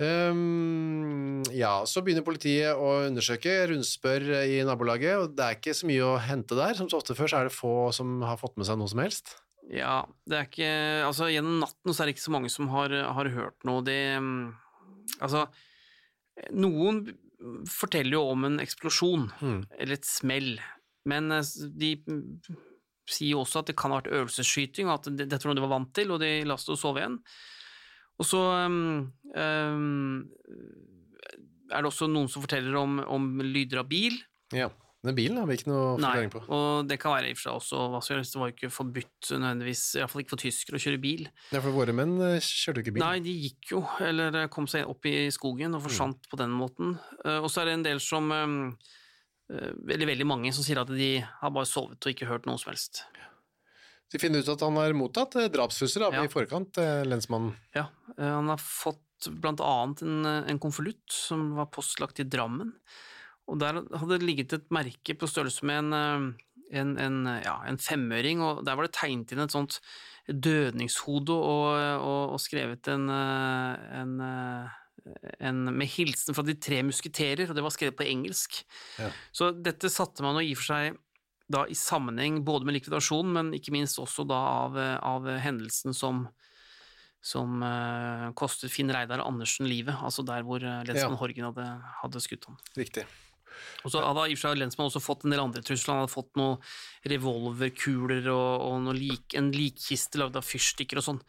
Ehm, ja, så begynner politiet å undersøke, rundspør i nabolaget, og det er ikke så mye å hente der. Som så ofte før, så er det få som har fått med seg noe som helst. Ja, det er ikke Altså, gjennom natten så er det ikke så mange som har, har hørt noe. Det mm, Altså, noen forteller jo om en eksplosjon, Mm. eller et smell, men eh, de mm, sier jo også at det kan ha vært øvelsesskyting, og at dette var noe de var vant til, og de la seg å sove igjen. Og så um, um, er det også noen som forteller om, om lyder av bil. Ja, Den bilen har vi ikke noe forklaring på. Nei, og det kan være i og for seg også hva som helst. Det var jo ikke forbudt nødvendigvis, iallfall ikke for tyskere, å kjøre bil. Ja, for våre menn kjørte jo ikke bil. Nei, de gikk jo, eller eh, kom seg opp i skogen og forsvant på den måten. Eh, Og så er det en del som eh, eh, Eller veldig mange som sier at de har bare sovet og ikke hørt noe som helst. De finner ut at han har mottatt eh, drapstrusler Ja. i forkant, eh, lensmannen. Ja, eh, han har fått annet en, en konvolutt som var postlagt i Drammen, og der hadde det ligget et merke på størrelse med en, en, en, ja, en femøring, og der var det tegnet inn et sånt dødningshode og, og, og skrevet en, en, en med hilsen fra de tre musketerer, og det var skrevet på engelsk. Ja. Så dette satte man jo i og for seg da i sammenheng både med likvidasjonen, men ikke minst også da av, eh, av hendelsen som som uh, kostet Finn Reidar Andersen livet, altså der hvor uh, lensmann Ja. Horgen hadde, hadde skutt ham. Riktig. Og så hadde i og for seg lensmannen også fått en del andre trusler, han hadde fått noen revolverkuler og, og lik, en likkiste lagd av fyrstikker og sånn.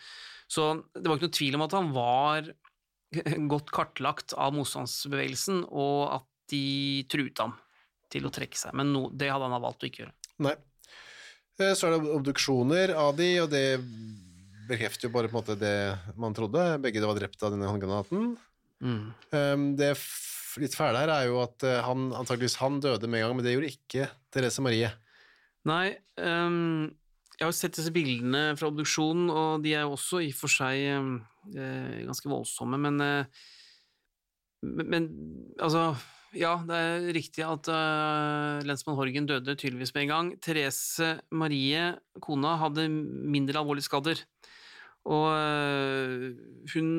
Så det var ikke noe tvil om at han var godt kartlagt av motstandsbevegelsen, og at de truet ham til å trekke seg, men no, det hadde han valgt å ikke gjøre. Nei. Eh, Så er det obduksjoner av de, og det bekrefter jo bare på en måte det man trodde. Begge var drept av denne håndgranaten. Mm. Um, Det litt fæle her er jo at eh, han antageligvis han døde med en gang, men det gjorde ikke Therese Marie. Nei, um, jeg har jo sett disse bildene fra obduksjonen, og de er jo også i og for seg ehm, eh, ganske voldsomme, men, uh, men, men altså ja, det er riktig at uh, lensmann Horgen døde tydeligvis med en gang. Therese Marie, kona, hadde mindre alvorlige skader. Og uh, hun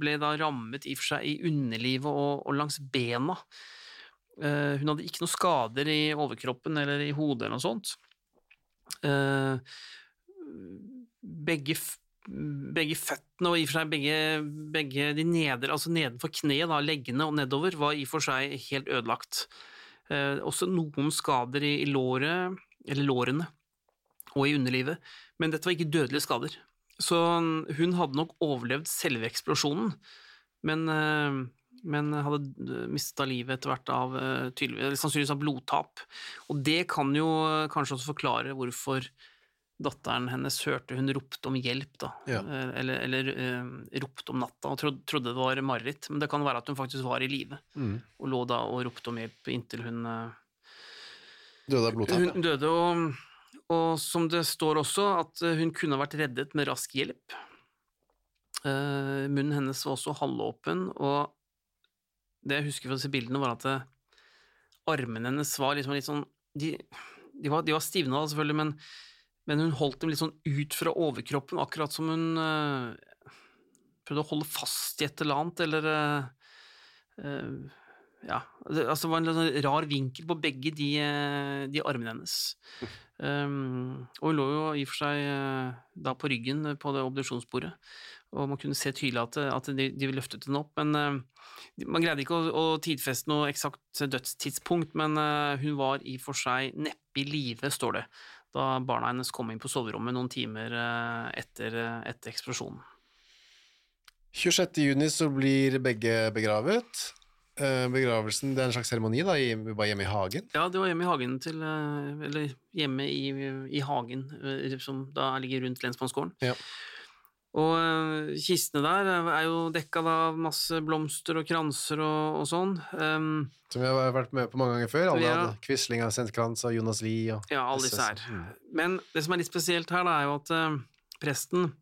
ble da rammet i og for seg i underlivet og, og langs bena. Uh, hun hadde ikke noen skader i overkroppen eller i hodet eller noe sånt. Begge, begge føttene og i og for seg begge, begge de neder, altså nedenfor kneet, da, leggene og nedover, var i og for seg helt ødelagt. Eh, også noen skader i, i låret, eller lårene, og i underlivet, men dette var ikke dødelige skader. Så hun hadde nok overlevd selve eksplosjonen, men, eh, men hadde mista livet etter hvert av eh, sannsynligvis av blodtap. Og det kan jo kanskje også forklare hvorfor datteren hennes hørte hun ropte om hjelp, da. Ja. Eh, Eller, eller eh, ropte om natta og trodde, det var mareritt. Men det kan være at hun faktisk var i live, Mm. og lå da og ropte om hjelp inntil hun eh, Døde av blodtap. hun døde, og, og som det står også, at hun kunne vært reddet med rask hjelp. Uh, munnen hennes var også halvåpen, og det jeg husker fra disse bildene, var at det, armene hennes var liksom litt sånn De, de var, de var stivna, selvfølgelig, men, men hun holdt dem litt sånn ut fra overkroppen, akkurat som hun eh, prøvde å holde fast i et eller annet, eller eh, ja, det, altså det var en sånn rar vinkel på begge de, de armene hennes. Um, og hun lå jo i og for seg da på ryggen på det obduksjonsbordet, og man kunne se tydelig at, at de, de løftet henne opp, men eh, man greide ikke å, å tidfeste noe eksakt dødstidspunkt, men hun var i og for seg neppe i live, står det, da barna hennes kom inn på soverommet noen timer eh, etter, eh, etter eksplosjonen. 26. juni så blir begge begravet. Eh, Begravelsen det er en slags seremoni, da, i, bare hjemme i hagen. Ja, det var hjemme i hagen til Eller hjemme i, i hagen, som da ligger rundt lensmannsgården. Ja. Og eh, kistene der er jo dekka av masse blomster og kranser og, og sånn. Um, Som vi har vært med på mange ganger før. Alle Ja. hadde Quisling har sendt krans og Jonas Lie og ja, alle disse her. Mm. Men det som er litt spesielt her, da, er jo at uh, presten,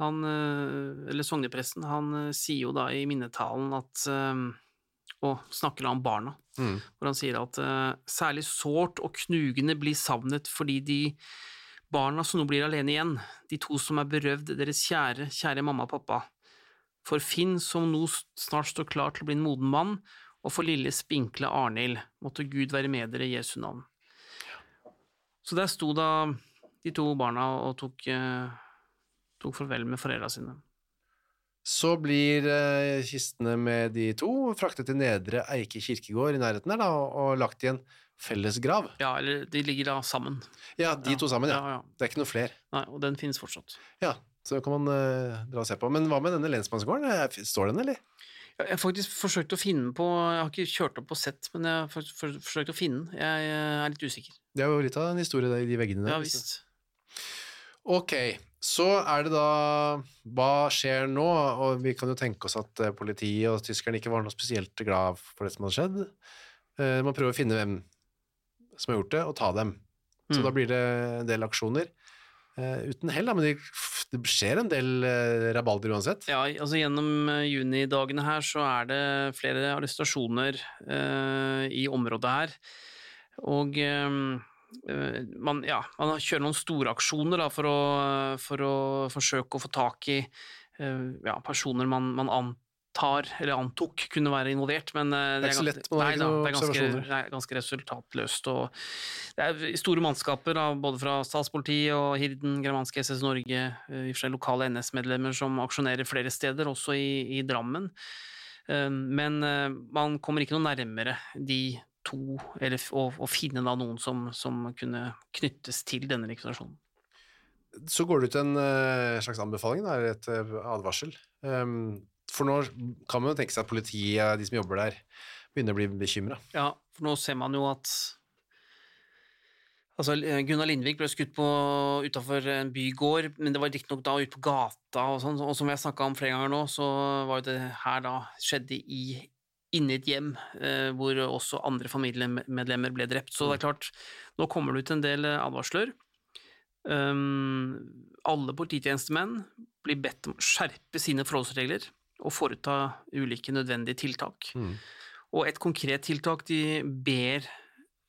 han, uh, eller sognepresten, han uh, sier jo da i minnetalen at eh, Og snakker da om barna. Mm. hvor han sier at eh, særlig sårt og knugende blir savnet fordi de barna som nå blir alene igjen, de to som er berøvd deres kjære, kjære mamma og pappa, for Finn som nå snart står klar til å bli en moden mann, og for lille spinkle Arnhild, måtte Gud være med dere i Jesu navn. Så der sto da de to barna og tok, eh, tok farvel med foreldra sine. Så blir eh, kistene med de to fraktet til Nedre Eike kirkegård i nærheten her, da, og, lagt i en felles grav. Ja, eller de ligger da sammen. Ja, de to sammen, ja. Ja, ja. Det er ikke noe flere. Nei, og den finnes fortsatt. Ja, så kan man uh, dra og se på. Men hva med denne lensmannsgården? Eh, Står den, eller? Jeg har faktisk forsøkt å finne på Jeg har ikke kjørt opp på sett, men jeg har for, for, forsøkt å finne den. Jeg, jeg er litt usikker. Det er jo litt av en historie der i de veggene der. Ja visst. Ok, så er det da Hva skjer nå? Og vi kan jo tenke oss at eh, politiet og tyskerne ikke var noe spesielt glad for det som hadde skjedd. Uh, Man prøver å finne hvem som har gjort det, og ta dem. Så Mm. da blir det en del aksjoner. Uh, uten hell, da, men det, det skjer en del uh, rabalder uansett. Ja, altså gjennom uh, junidagene her så er det flere arrestasjoner uh, i området her. Og man, ja, man kjører noen storaksjoner for, å, for å forsøke å få tak i ja, personer man, man antar, eller antok, kunne være involvert, men eh, Det er ganske, lett, Nei da, det er ganske, er ganske resultatløst. Og det er store mannskaper, da, både fra statspolitiet og Hirden, Germanske SS Norge, eh, i og for seg lokale NS-medlemmer som aksjonerer flere steder, også i, i Drammen. Eh, Men man kommer ikke noe nærmere de to, eller å, å finne da noen som, som kunne knyttes til denne likvidasjonen. Så går det ut en slags anbefaling, da, eller et advarsel. Um, for nå kan man jo tenke seg at politiet, de som jobber der, begynner å bli bekymra. Ja, for nå ser man jo at Altså, Gunnar Lindvik ble skutt på utafor en bygård, men det var riktignok da ute på gata og sånn, og som vi har snakka om flere ganger nå, så var jo det her da skjedde i inne i et hjem eh, hvor også andre familiemedlemmer ble drept. Så det er klart, nå kommer det ut en del eh, advarsler. Um, alle polititjenestemenn blir bedt om å skjerpe sine forholdsregler og foreta ulike nødvendige tiltak. Og et konkret tiltak de ber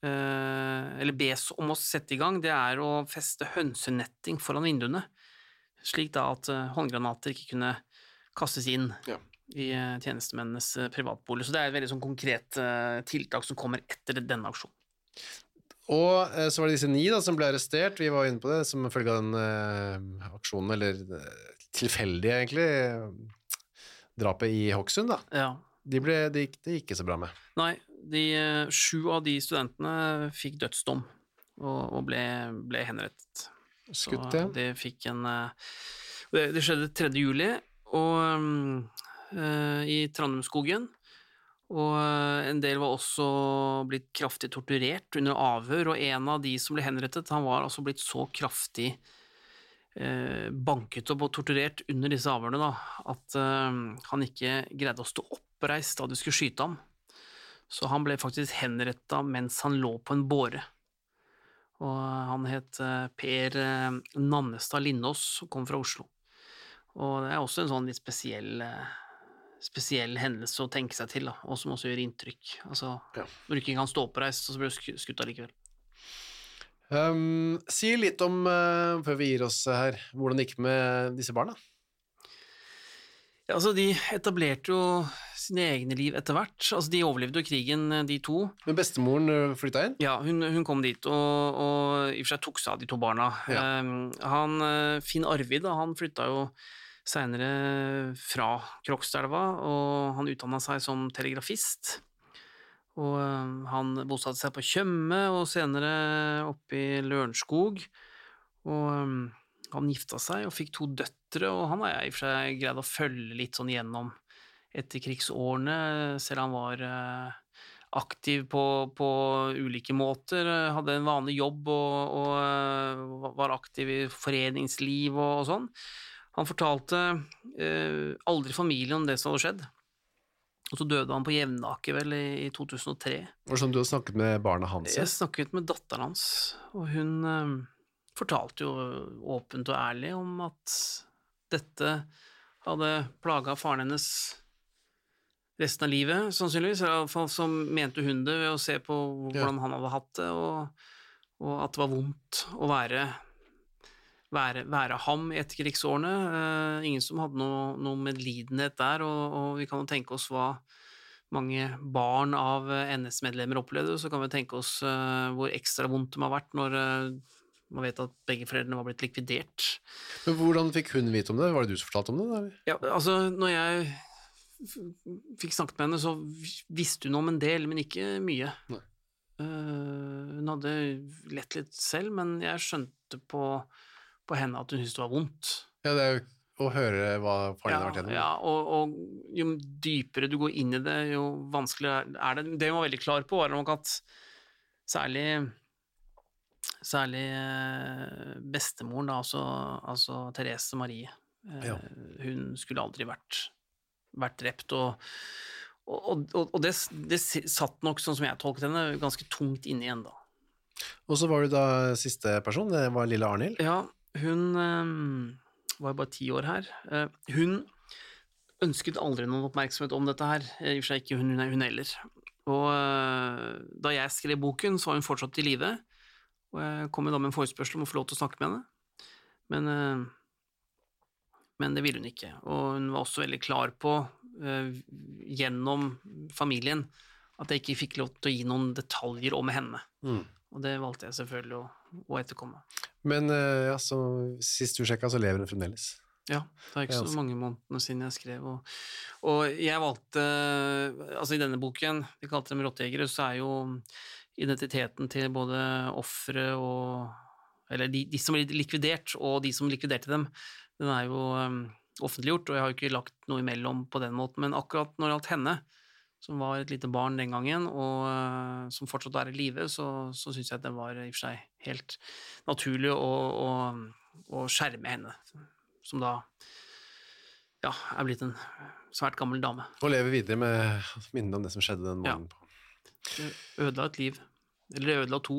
eh, eller bes om å sette i gang, det er å feste hønsenetting foran vinduene, slik da at eh, håndgranater ikke kunne kastes inn Ja. i eh, tjenestemennenes privatbolig. Så det er et veldig sånn konkret tiltak som kommer etter denne aksjonen. Og så var det disse ni da, som ble arrestert. Vi var inne på det som følge av den uh, aksjonen, eller tilfeldige tilfeldig egentlig, drapet i Hokksund. da. Ja. De ble, det, gikk, det ikke så bra med. Nei, de, eh, sju av de studentene fikk dødsdom og, og ble, ble henrettet. Skutt, Så de det fikk en eh, Det, det skjedde 3. juli og, eh, i Trandumskogen. Og en del var også blitt kraftig torturert under avhør, og en av de som ble henrettet, han var altså blitt så kraftig banket opp og torturert under disse avhørene da, at eh, han ikke greide å stå oppreist da de skulle skyte ham. Så han ble faktisk henretta mens han lå på en båre. Og han het eh, Per eh, Nannestad Lindås og kom fra Oslo. Og det er også en sånn litt spesiell, eh, spesiell hendelse å tenke seg til, da, og som også gjør inntrykk. Altså, Ja. Når du ikke kan stå oppreist, så blir du sku- skutt allikevel. Um, si litt om, uh, før vi gir oss her, hvordan det gikk med disse barna. Ja, altså, de etablerte jo sine egne liv etter hvert. Altså, de overlevde jo krigen, eh, de to. Men bestemoren eh, flytta inn. Ja, hun, hun kom dit og, og i og for seg tok seg av de to barna. Ja. Um, han, Finn Arvid da, han flytta jo seinere fra Krokstadelva, og han utdanna seg som telegrafist. Og han bosatte seg på Tjøme, og senere oppe i Lørenskog. Og han gifta seg og fikk to døtre, og han har jeg i og for seg greid å følge litt sånn gjennom etterkrigsårene, selv han var eh, aktiv på, på ulike måter, eh, hadde en vanlig jobb og, og eh, var aktiv i foreningsliv og, og sånn. Han fortalte eh, aldri familien om det som hadde skjedd. Og så døde han på Jevnaker vel i, i 2003. Og sånn du har snakket med barna hans? ja? Jeg snakket med datteren hans, og hun eh, fortalte jo åpent og ærlig om at dette hadde plaga faren hennes resten av livet, sannsynligvis. Iallfall så mente hun det ved å se på hvordan han hadde hatt det, og, og at det var vondt å være, være, være ham i etterkrigsårene. Eh, ingen som hadde noe, noe medlidenhet der, og, og vi kan jo tenke oss hva mange barn av NS-medlemmer opplevde, så kan vi tenke oss eh, hvor ekstra vondt det må ha vært når eh, man vet at begge foreldrene var blitt likvidert. Men hvordan fikk hun vite om det? Var det du som fortalte om det? eller? Ja, altså, når jeg fikk snakket med henne, så visste hun om en del, men ikke mye. Eh, hun hadde lett litt selv, men jeg skjønte på, på henne at hun syntes det var vondt. Ja, det er jo å høre hva faren Ja, har vært gjennom. ja og, og jo dypere du går inn i det, jo vanskeligere er det. Det hun var veldig klar på, var nok at særlig Særlig eh, bestemoren, da, altså, altså Therese Marie. eh, Ja. Hun skulle aldri vært, vært drept. Og, og, og, og det, det satt nok, sånn som jeg tolket henne, ganske tungt inne igjen da. Og så var du da siste person, det var lille Arnhild. Ja, hun eh, var jo bare ti år her. Eh, hun ønsket aldri noen oppmerksomhet om dette her. Eh, I og for seg ikke hun, hun, heller. Og da jeg skrev boken, så var hun fortsatt i live. Og jeg kom da med en forespørsel om å få lov til å snakke med henne. Men, men det ville hun ikke. Og hun var også veldig klar på, gjennom familien, at jeg ikke fikk lov til å gi noen detaljer om henne. Mm. Og det valgte jeg selvfølgelig å, å etterkomme. Men eh, ja, så, sist du sjekka, så lever hun fremdeles. Ja, det er ikke så altså. mange månedene siden jeg skrev. Og, og jeg valgte Altså, i denne boken, vi kalte dem rottejegere, så er jo identiteten til både ofre og Eller de, de som ble likvidert, og de som likviderte dem, den er jo um, offentliggjort, og jeg har jo ikke lagt noe imellom på den måten. Men akkurat når det gjaldt henne, som var et lite barn den gangen, og uh, som fortsatt er i live, så, så syns jeg at det var i og for seg helt naturlig å, å, å skjerme henne som da ja, er blitt en svært gammel dame. Og lever videre med minnene om det som skjedde den morgenen. Ja. Det Ødela et liv. Eller det ødela to,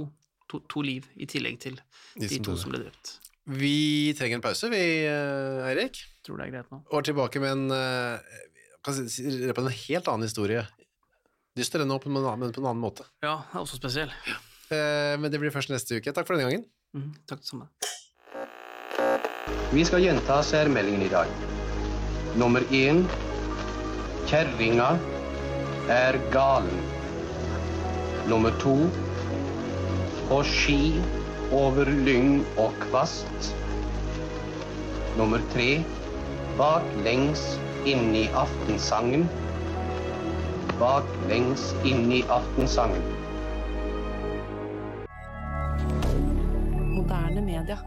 to, to liv, i tillegg til De de som to som ble drept. Vi trenger en pause, vi, eh, Eirik. Tror det er greit nå. Og er tilbake med en eh, kan si- på en helt annen historie. Dyster ennå, men på en annen- men på en annen måte. Ja, det er også spesiell. Eh, Men det blir først neste uke. Takk for denne gangen. Mm, takk det samme. Vi skal gjenta særmeldingen i dag. Nummer én. Kjerringa er galen. Nummer to. På ski over lyng og kvast. Nummer tre. Baklengs inn i aftensangen. Baklengs inn i aftensangen. Moderne media.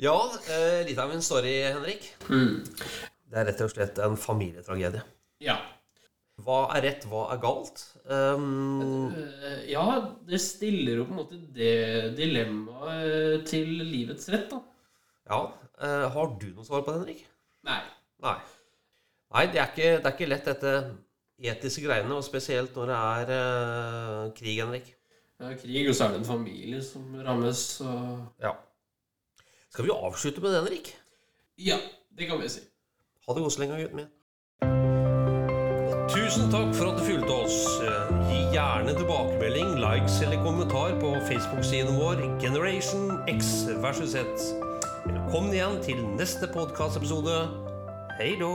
Ja, eh, litt av en story, Henrik. Det er rett og slett en familietragedie. Ja. Hva er rett, hva er galt? Um, Ja, det stiller jo på en måte det dilemmaet til livets rett, da. ja, Uh, har du noe svar på det, Henrik? Nei. Nei. Nei, det er ikke, det er ikke lett, dette etiske greiene, og spesielt når det er eh, krig, Henrik. Ja, krig, og så er det en familie som rammes, og Ja. Skal vi avslutte med det, Henrik? Ja, det kan vi si. Ha det godt så lenge, gutten min. Tusen takk for at du fulgte oss. Gi gjerne tilbakemelding, likes eller kommentar på Facebook-siden vår Generation X versus Z. Velkommen igjen til neste podkastepisode. Hei då!